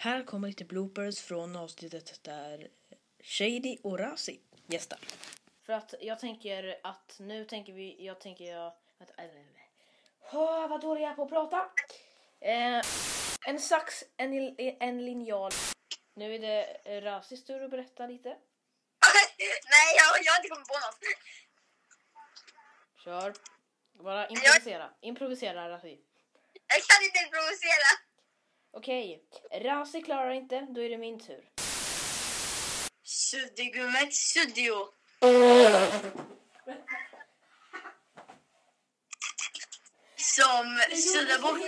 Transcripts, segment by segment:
Här kommer lite bloopers från avsnittet där Shady och Razi gästar. För att jag tänker att nu tänker vi, jag tänker jag, att, Åh, vad dålig jag är på att prata. Eh, en sax, en, en linjal. Nu är det Razis tur att berätta lite. Nej, jag, jag har inte kommit på något. Kör. Bara improvisera. Improvisera Razi. Jag kan inte improvisera. Okej, Razi klarar inte, då är det min tur. Suddigummet Suddio. Som suddar bort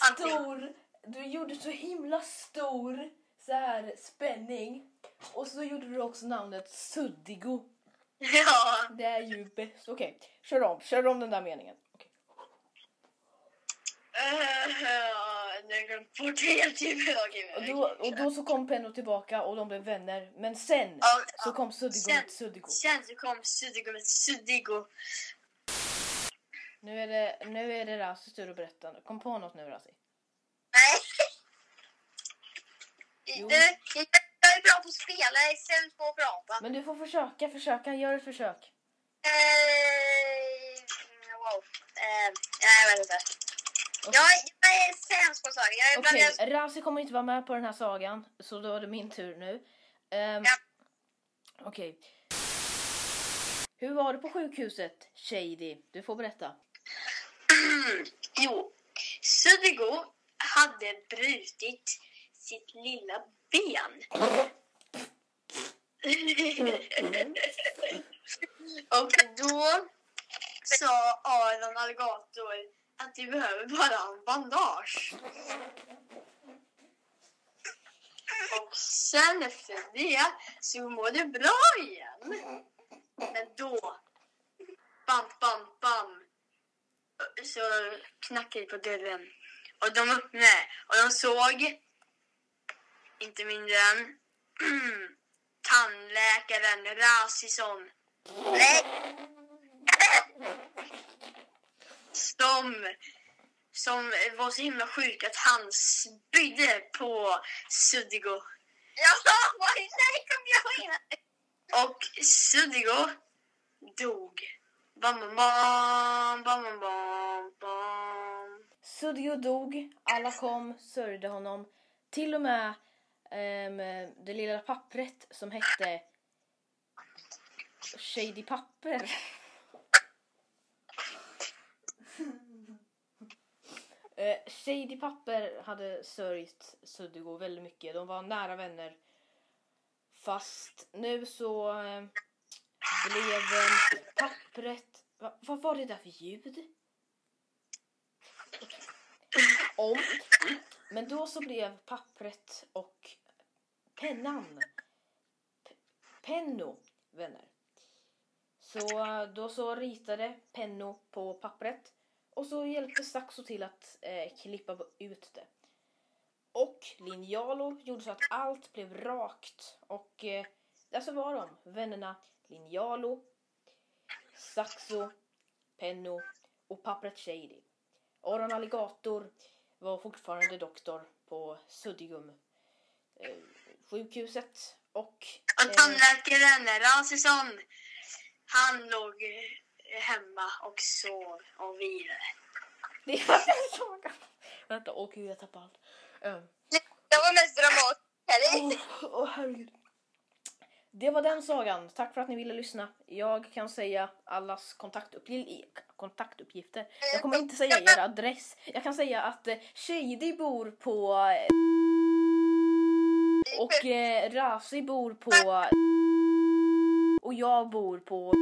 allting. stor, du gjorde så himla stor så här spänning. Och så gjorde du också namnet Suddigo. Ja. Det är ju bäst. Okej, kör om. Kör om den där meningen. Okej. Uh, helt typ. Okej, Och, då, och då så kom Penno tillbaka och de blev vänner. Men sen Ja, så ja. kom Suddigo Sen- med. Sen så kom Suddigummet Suddigo. Nu är det, nu är det Razis tur att berätta. Kom på något nu Razi. Nej. Jo. Jag är bra på att spela, jag är sämst på att prata. Men du får försöka, försöka. Gör ett försök. Eh, wow. Eh, jag vet inte. Jag, jag är sämst på saker. Jag är bland Okej, okay. Razi kommer inte vara med på den här sagan, så då är det min tur nu. Ehm, Ja. Okej. Hur var det på sjukhuset, Shady? Du får berätta. Jo, Suddigo hade brutit sitt lilla ben. Och då sa Aron Alligator att vi behöver bara en bandage. Och sen efter det så mår du bra igen. Men då, bam, bam, bam, så knackade det på dörren. Och de öppnade och de såg inte mindre än tandläkaren Rasisson. Nej! Som, som var så himla sjuk att han spydde på Suddigo. Ja, nej kom jag! Och Suddigo dog. Bam, bam, bam, bam, bam, bam. Suddigo dog, alla kom, sörjde honom. Till och med ehm, det lilla pappret som hette Shady papper. Eh, Shady papper hade sörjt Suddigo väldigt mycket. De var nära vänner. Fast nu så eh, blev eh, pappret... Va, vad var det där för ljud? Om. Men då så blev pappret och pennan P- Penno vänner. Så eh, då så ritade Penno på pappret och så hjälpte Saxo till att eh, klippa ut det. Och Linjalo gjorde så att allt blev rakt och eh, där så var de, vännerna Linjalo, Saxo, Penno och pappret Shady. Aron Alligator var fortfarande doktor på Suddigum eh, sjukhuset och Och eh, tandläkaren Rasisson, han låg eh, hemma och sov och vilade. det var den sagan. Vänta, åh gud jag tappade allt. Eh, Det var mest dramatiskt. Åh åh, herregud. Det var den sagan. Tack för att ni ville lyssna. Jag kan säga allas kontaktuppgifter. kontaktuppgifter. Jag kommer inte säga er adress. Jag kan säga att eh, Shady bor på... eh, Och eh, Razi bor på... Och jag bor på...